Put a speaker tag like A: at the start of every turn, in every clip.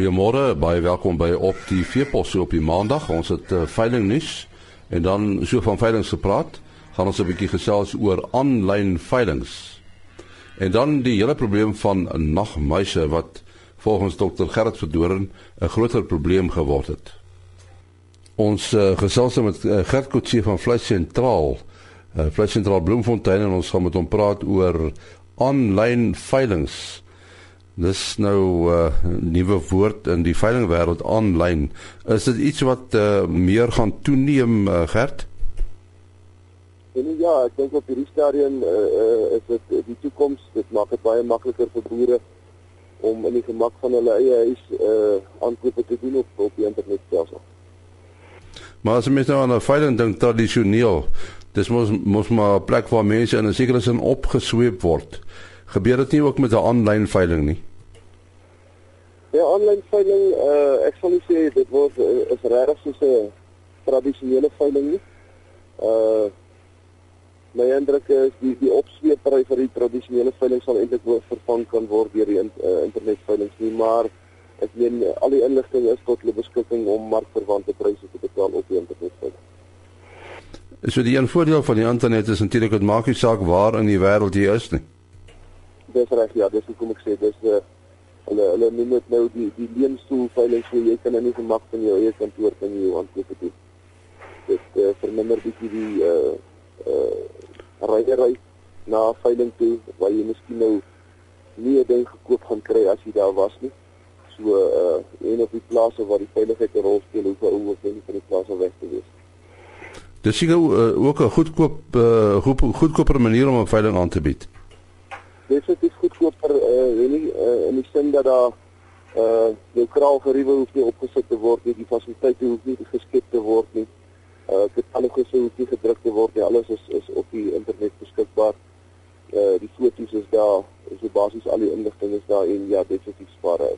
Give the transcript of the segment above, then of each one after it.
A: Goeiemôre, baie welkom by op die Veepos op die Maandag. Ons het uh, veiling nuus en dan so van veiling gepraat. Gaan ons 'n bietjie gesels oor aanlyn veilings. En dan die hele probleem van nagmuise wat volgens dokter Gerrit Verdoren 'n groter probleem geword het. Ons uh, gesels met uh, Gert Kotse van Vleis Sentraal, uh, Vleis Sentraal Bloemfontein en ons gaan met hom praat oor aanlyn veilings. Dis nou 'n uh, nuwe woord in die veilingwêreld aanlyn. Is dit iets wat uh, meer gaan toeneem uh, Gert?
B: En ja, ek dink op hierdie stadium uh, uh, is dit die toekoms. Dit maak dit baie makliker vir boere om in die gemak van hulle eie huis uh aankope te doen op op die internetstelsel.
A: Maar as mens nou aan 'n veiling dink tradisioneel, dis mos mos maar 'n plek waar mense in 'n sekere sin opgesweep word. Gebeur dit nie ook met 'n aanlyn veiling nie?
B: Ja, aanlyn veiling, uh ek sal nie sê dit word uh, is regtig soos 'n tradisionele veiling nie. Uh my indruk is die die opsweepery vir die tradisionele veiling sal eintlik word vervang kan word deur die in, uh, internet veilings nie, maar ek meen al die inligting is tot hulle beskikking om markverwante pryse te betaal op die internet veiling.
A: So die een voordeel van die internet is natuurlik dit maak nie saak waar in die wêreld jy is nie.
B: Dis reg ja, dis hoe kom ek sê, dis 'n uh, hulle hulle noem dit nou die die leenstoel veiling so jy kan in die gemak van jou eie kantoor kan jy jou aankope doen. Dit uh, verminder bietjie die uh uh ryery na veiling toe waar jy miskien nou nie 'n ding gekoop gaan kry as jy daar was nie. So uh en op die plase waar die veiligheid 'n rol speel, hoe hoe ook nie van die plase weg te wees.
A: Dis seker uh, ook 'n goedkoop uh goed, goedkoper manier om 'n veiling aan te bied.
B: Dit is goedkoper weet nie uh, in die sin dat daar uh jou kraal geriewe hoef nie opgesit te word nie, die fasiliteite hoef nie geskep te word nie uh katalogus hoef nie gedruk te word nie. Alles is is op die internet beskikbaar. Uh die foto's is daar, so basies al die inligting is daar en ja, dit is die spare.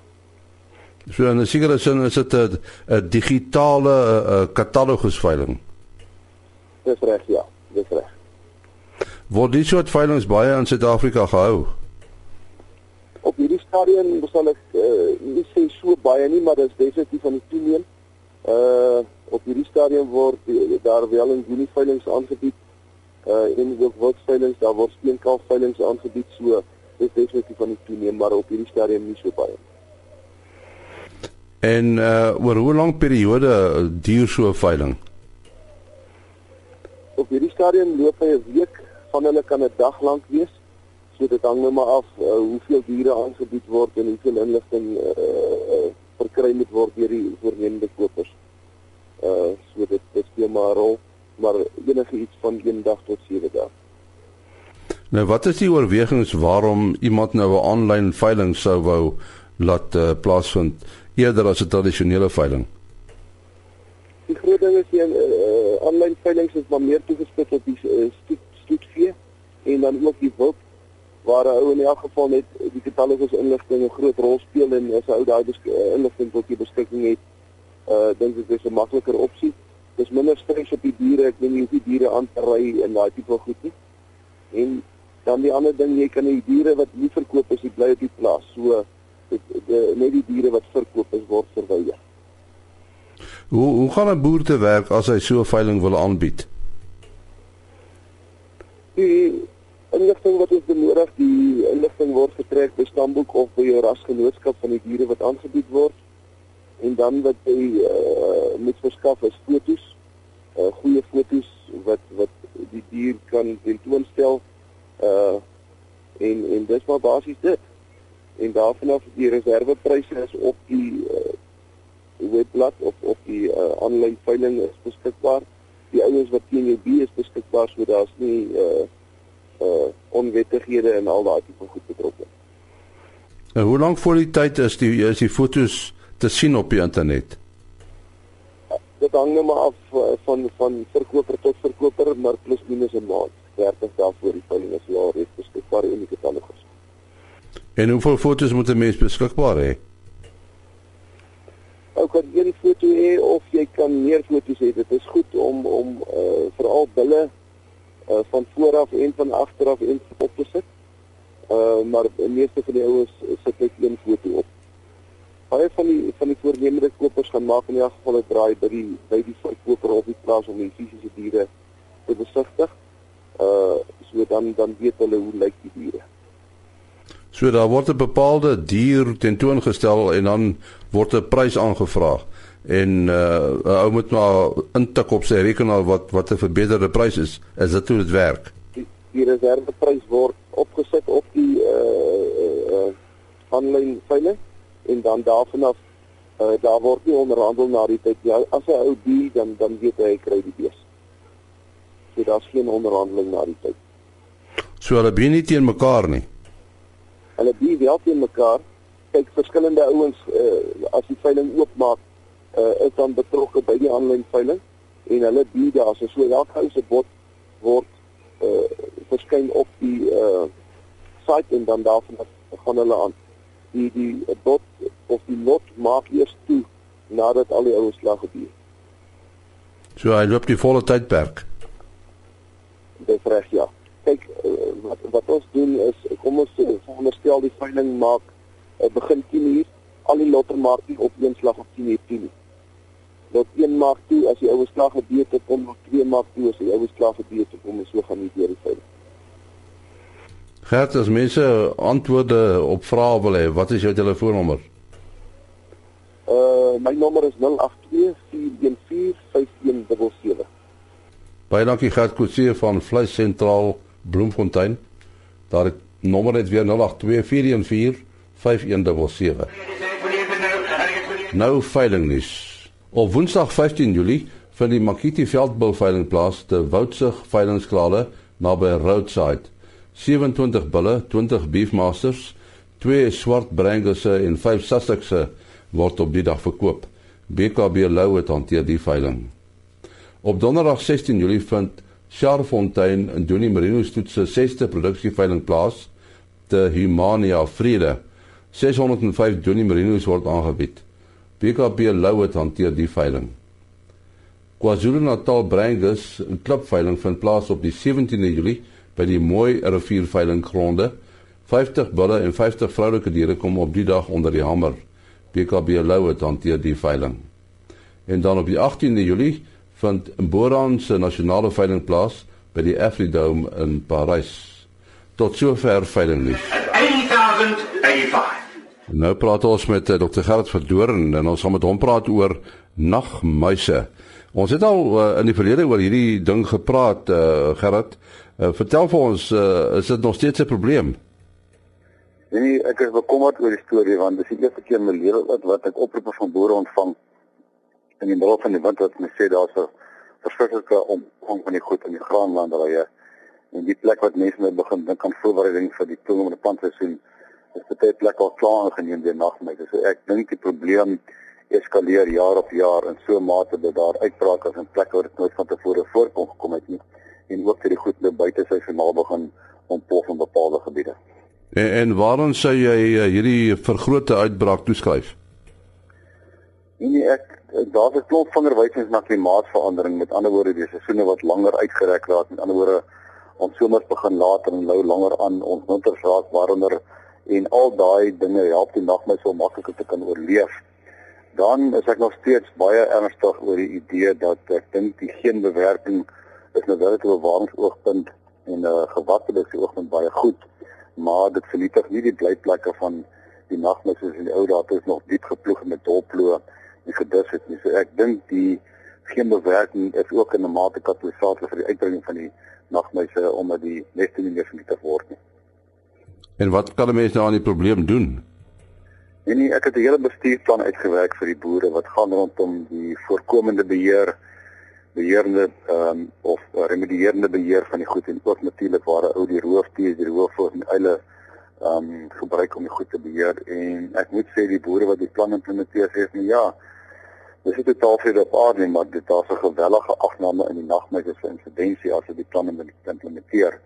A: So en seker is dit is dit 'n digitale uh, katalogus veiling.
B: Dis reg, ja, dis reg.
A: Word die soort veilings baie in Suid-Afrika gehou?
B: Stadium sal ek uh, nie sê so baie nie, maar dit is definitief van die toeneem. Uh op hierdie stadium word die, daar wel in Junie veilinge aangebied. Uh en ook woordveilinge, daar word steenkaal veilinge aangebied. So dis definitief van die toeneem, maar op hierdie stadium nie so baie.
A: En uh oor hoe lank periode duur so 'n veiling?
B: Op hierdie stadium loop hy 'n week, van hulle kan 'n dag lank wees. So dit hang nou maar af uh, hoeveel diere aangebied word en hoeveel inligting uh, uh verkry moet word deur die voornemende kopers. Uh so dit dit speel maar 'n rol, maar enige iets van 1 dag tot 7 dae.
A: Nou wat is die oorwegings waarom iemand nou 'n aanlyn veiling sou wou laat uh, plaasvind eerder as 'n tradisionele veiling?
B: Die groot ding is die uh, aanlyn veilings is maar meer toegespits op die uh, stoet stoetvee en dan ook die wild waar 'n ou in elk geval net die katalogus inligting 'n groot rol speel en as 'n ou daai inligting tot die beskikking het uh dink ek dis 'n makliker opsie. Dis minder stres op die diere. Ek neem nie die diere aan te ry en daai tipe goed nie. En dan die ander ding, jy kan die diere wat nie verkoop is, bly op die plaas. So dit die net die diere wat verkoop is word verwyder.
A: Hoe hoe gaan 'n boer te werk as hy so 'n veiling wil aanbied?
B: Die inligting wat ons benodig, die inligting word getrek by stamboek of by jou rasgenootskap van die diere wat aangebied word en dan wat jy uh, moet verskaf is fotos, uh, goeie fotos wat wat die dier kan tentoonstel uh en en dis maar basies dit. En daarvan af die reservepryse is op die uh, webblad of op die uh, aanlyn veiling is beskikbaar. Die ouens wat teen jou bi is beskikbaar so daar's nie uh uh onwettighede en al daai tipe goed betrokke.
A: En hoe lank voor die tyd is die is die fotos te sien op die internet?
B: Dit hang nou maar af uh, van van verkoper tot verkoper, maar plus minus 'n maand. 30 dae voor die veiling is al reeds beskikbaar in die katalogus.
A: En hoeveel fotos moet 'n mens beskikbaar hê?
B: Ou kan een foto hê of jy kan meer fotos hê. Dit is goed om om uh, veral bulle uh, van vooraf en van agteraf en op te sit. Uh, maar die meeste van die ouens sit net een foto op baie van die maak in elk geval 'n draai by die by die verkoper op die plaas om die fisiese diere te besigtig. Uh so dan dan weet hulle hoe lyk die diere.
A: So daar word 'n bepaalde dier tentoongestel en dan word 'n prys aangevra en uh ou moet maar intik op sy rekenaar wat wat 'n verbeterde prys is. Is dit hoe dit werk?
B: Die, die reserveprys word opgesit op die uh uh aanlyn veiling en dan daarvan af uh, daar word nie onderhandel na die tyd ja as 'n ou die dan dan weet hy kry die bees. So daar's geen onderhandeling na die tyd.
A: So hulle bin nie teen mekaar nie.
B: Hulle bin wel teen mekaar. Kyk verskillende ouens uh, as die veiling oopmaak uh, is dan betrokke by die aanlyn veiling en hulle bin daar so so elke ou se bot word uh, verskyn op die uh, site en dan daarvan gaan hulle aan die die bot of die lot maak eers toe nadat al die ouens slag gebeur.
A: So hy loop die volle tydperk.
B: Dis reg ja. Kyk uh, wat wat ons doen is kom ons sê veronderstel die veiling maak uh, begin 10uur al die lotte maak nie op een slag op 10uur 10. Lot 1 maak toe as die ouens slag gebeur het kom lot 2 maak toe as die ouens slag gebeur het kom ons so gaan nie deur die veiling.
A: Gert, as mense antwoorde op vrae wil hê, wat is jou telefoonnommer?
B: Uh my nommer is 0824145177.
A: Baie dankie Gert Kutse van Vleis Sentraal Bloemfontein. Daar het nommer net weer 0824145177. Nou veiling nuus. Op Woensdag 15 Julie vind die Makiti Veldbil veiling plaas te Woudsig veilingskrale naby Roadside. 27 bulle, 20 beefmasters, 2 swart brangusse en 5 Sussexse word op die dag verkoop. BKB Lou het hanteer die veiling. Op Donderdag 16 Julie vind Charfontein in Doenie Merino stoet se 6ste produksieveiling plaas te Humania Vrede. 605 Doenie Merinos word aangebied. BKP Louet hanteer die veiling. KwaZulu-Natal Breingus, 'n klipveiling vind plaas op die 17de Julie by die Mooi Rivier veilinggronde. 50 bulle en 50 vroulike diere kom op die dag onder die hamer. BKB Louet hanteer die veiling. En dan op die 18de Julie vind Boran se nasionale veiling plaas by die Afridome in Parys. Tot sover veilingnuus.
C: 80085
A: Nou praat ons met uh, Dr. Gerard Verdoorn en ons gaan met hom praat oor nagmuise. Ons het al uh, in die verlede oor hierdie ding gepraat, uh, Gerard. Uh, vertel vir ons, uh, is dit nog steeds 'n probleem?
D: Nee, ek is bekommerd oor die storie want dis die eerste keer in my lewe wat wat ek oproepe van boere ontvang in die middel van die winter wat my sê daar's 'n verskriklike omvang van die goed in die graanlanderye en die plek wat mense nou begin dink aan voorbereiding vir die toekomende plantseisoen is baie plek al klaar aangeneem deur nagmeise. So ek dink die probleem eskaleer jaar op jaar in so 'n mate dat daar uitbrake is in plekke waar dit nooit van tevore voorkom gekom het nie en ook dat die goed nou buite sy finaal begin ontplof in bepaalde gebiede.
A: En, en waarom sou jy uh, hierdie vergrote uitbraak toeskryf?
D: Nee, ek daar's 'n klomp vingerwysings na klimaatsverandering. Met ander woorde, die seisoene wat langer uitgereik raak. Met ander woorde, ons somers begin later en nou langer aan. Ons winters raak warmer en al daai dinge help die nagmeis so makliker te kan oorleef. Dan is ek nog steeds baie ernstig oor die idee dat ek dink die geenbewerking is nou wel 'n bewaringsoogpunt en 'n uh, gewaterde oogpunt baie goed maar dit vernietig nie die blyplekke van die nagmis soos in die ou dae is nog diep geploeg met dolploë en gedus het nie. So ek dink die geen bewerking is ook in 'n mate katalisator vir die uitbreiding van die nagmisse omdat die neste nie meer vernietig word nie.
A: En wat kan mense nou aan die probleem doen?
D: Nee, nee, ek het 'n hele bestuursplan uitgewerk vir die boere wat gaan rondom die voorkomende beheer beheerende ehm um, of uh, remedierende beheer van die goed en ook natuurlik waar ou die roofdiere die roofvoëls en eile ehm um, gebruik om die goed te beheer en ek moet sê die boere wat die plan implementeer sê nee ja dis nie totaal vir op aarde maar dit daar's 'n gewellige afname in die nagmeise se insidensie as jy die plan implementeer.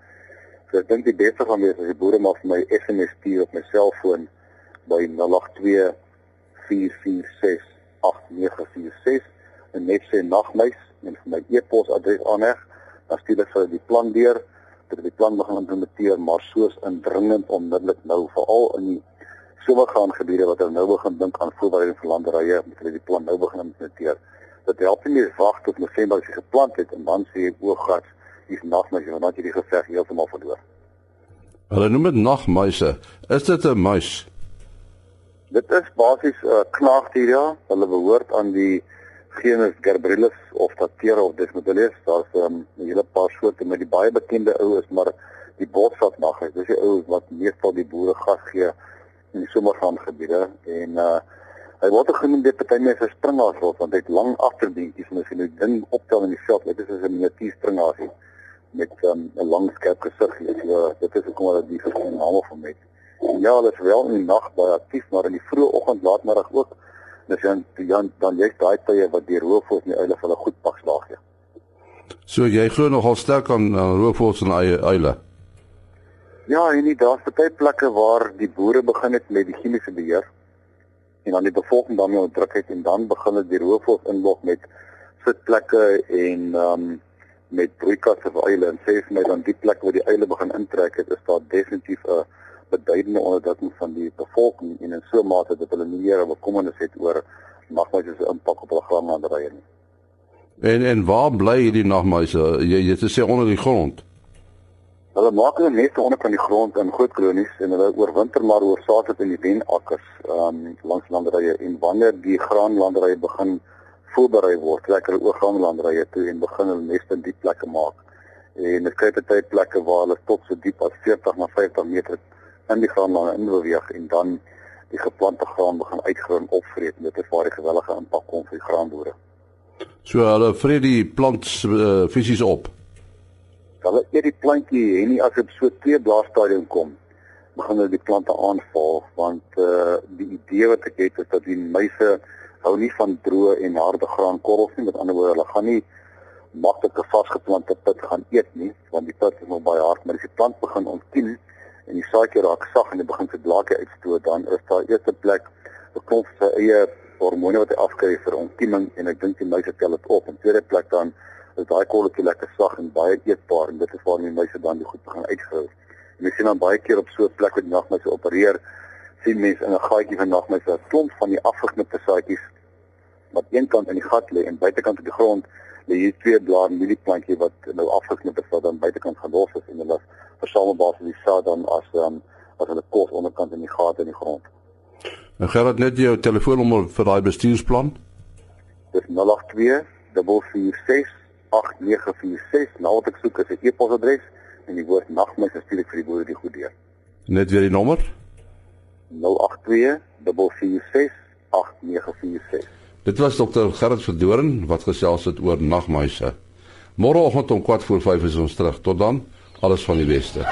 D: So ek dink die beste gaan wees as die boere maar vir my SMS stuur op my selfoon by 082 446 8946 en net sê nagmeis en vir my e-posadres aanheg, dan stuur ek vir die plan deur dat die plan begin implementeer, maar soos indringend onmiddellik nou veral in die somergraangebiede wat hulle nou begin dink aan voorbereiding vir landerye met hulle die plan nou begin implementeer. Dit help nie meer wag tot November as jy geplant het en dan sê jy ooggas hier's nagmuise want dan jy die geveg heeltemal verloor.
A: Hulle noem dit nagmuise. Is dit 'n muis?
D: Dit is basies 'n uh, knaagdier ja. Hulle behoort aan die genus Gerbrilus of Tatera of Desmodelius. Daar's um, 'n hele paar soorte met die baie bekende ou is maar die bosvat naghuis. Dis die ou wat meestal die boere gas gee in die somergraangebiede en uh hy word genoem die party mense as springhaasrot want hy het lang agterbeentjies en as jy nou ding optel in die veld, dit is 'n miniatuur springhaasie met 'n um, lang skerp gesig. So dit is hoekom hulle die verskillende name van het. En ja, hulle is wel in die nag baie aktief, maar in die vroeë oggend laatmiddag ook. Dis dan dan dan jy daai tye wat die roofvoëls en die uile vir hulle goed pak slaag gee.
A: So jy glo nogal sterk aan uh, roofvoëls en uile.
D: Ja, en nie daar's baie plekke waar die boere begin het met die chemiese beheer en dan die bevolking daarmee onderdruk het en dan begin hulle die roofvoëls inlok met sitplekke en ehm um, met broeikaste vir eile en sê vir my dan die plek waar die eile begin intrek het is daar definitief 'n beduidende onderdrukking van die bevolking en in so 'n mate dat hulle nie meer bekommernis het oor nagmuise se impak op hulle grondlanderye nie.
A: En en waar bly hierdie nagmuise? Jy jy sê onder die grond.
D: Hulle maak hulle neste onder kan die grond in groot kolonies en hulle oorwinter maar oorsaaklik in die wenakkers um, langs landerye en wanneer die graanlanderye begin voorberei word, trek hulle oor graanlanderye toe en begin hulle neste in die plekke maak. En dit kry baie plekke waar hulle tot so diep as 40 na 50 meter in die graanlande inbeweeg en dan die geplante graan begin uitgroei en opvreet en dit is waar die gewellige impak kom vir die graanboere.
A: So hulle vreet die plant uh, fisies op
D: hulle eet die plantjie en nie as dit so twee blaarstadium kom begin hulle die plante aanval want uh die idee wat ek het is dat die muise hou nie van droë en harde graankorrels nie met ander woorde hulle gaan nie maklike vasgeplante pit gaan eet nie want die pit is nog baie hard maar as die plant begin ontkien en die saadjie raak sag en dit begin se blaartjie uitstoot dan is daar eerste plek 'n klomp se eie hormone wat hy afkry vir ontkiening en ek dink die muise tel dit op en tweede plek dan is daai kolletjie lekker sag en baie eetbaar en dit is waar die muise dan die goed begin uitgrou. En jy sien dan baie keer op so 'n plek waar die nagmuise opereer, sien mense in 'n gaatjie van nagmuise 'n klomp van die afgeknipte saadjies wat eenkant in die gat lê en buitekant op die grond lê hier twee blaar mielieplantjie wat nou afgeknip is wat dan buitekant gelos is en hulle versamel basies die saad dan as um, as hulle kos onderkant in die gate in die grond.
A: En Gerard net jou telefoonnommer vir daai bestuursplan?
D: Dis 082 446 8946 nou wat ek soek is 'n e-posadres en die woord nagmis stuur ek vir die boere die goed deur.
A: Net weer die nommer
D: 082 446 8946.
A: Dit was dokter Gerrit Verdoorn wat gesels het oor nagmuise. Môreoggend om 4 voor 5 is ons terug. Tot dan, alles van die beste.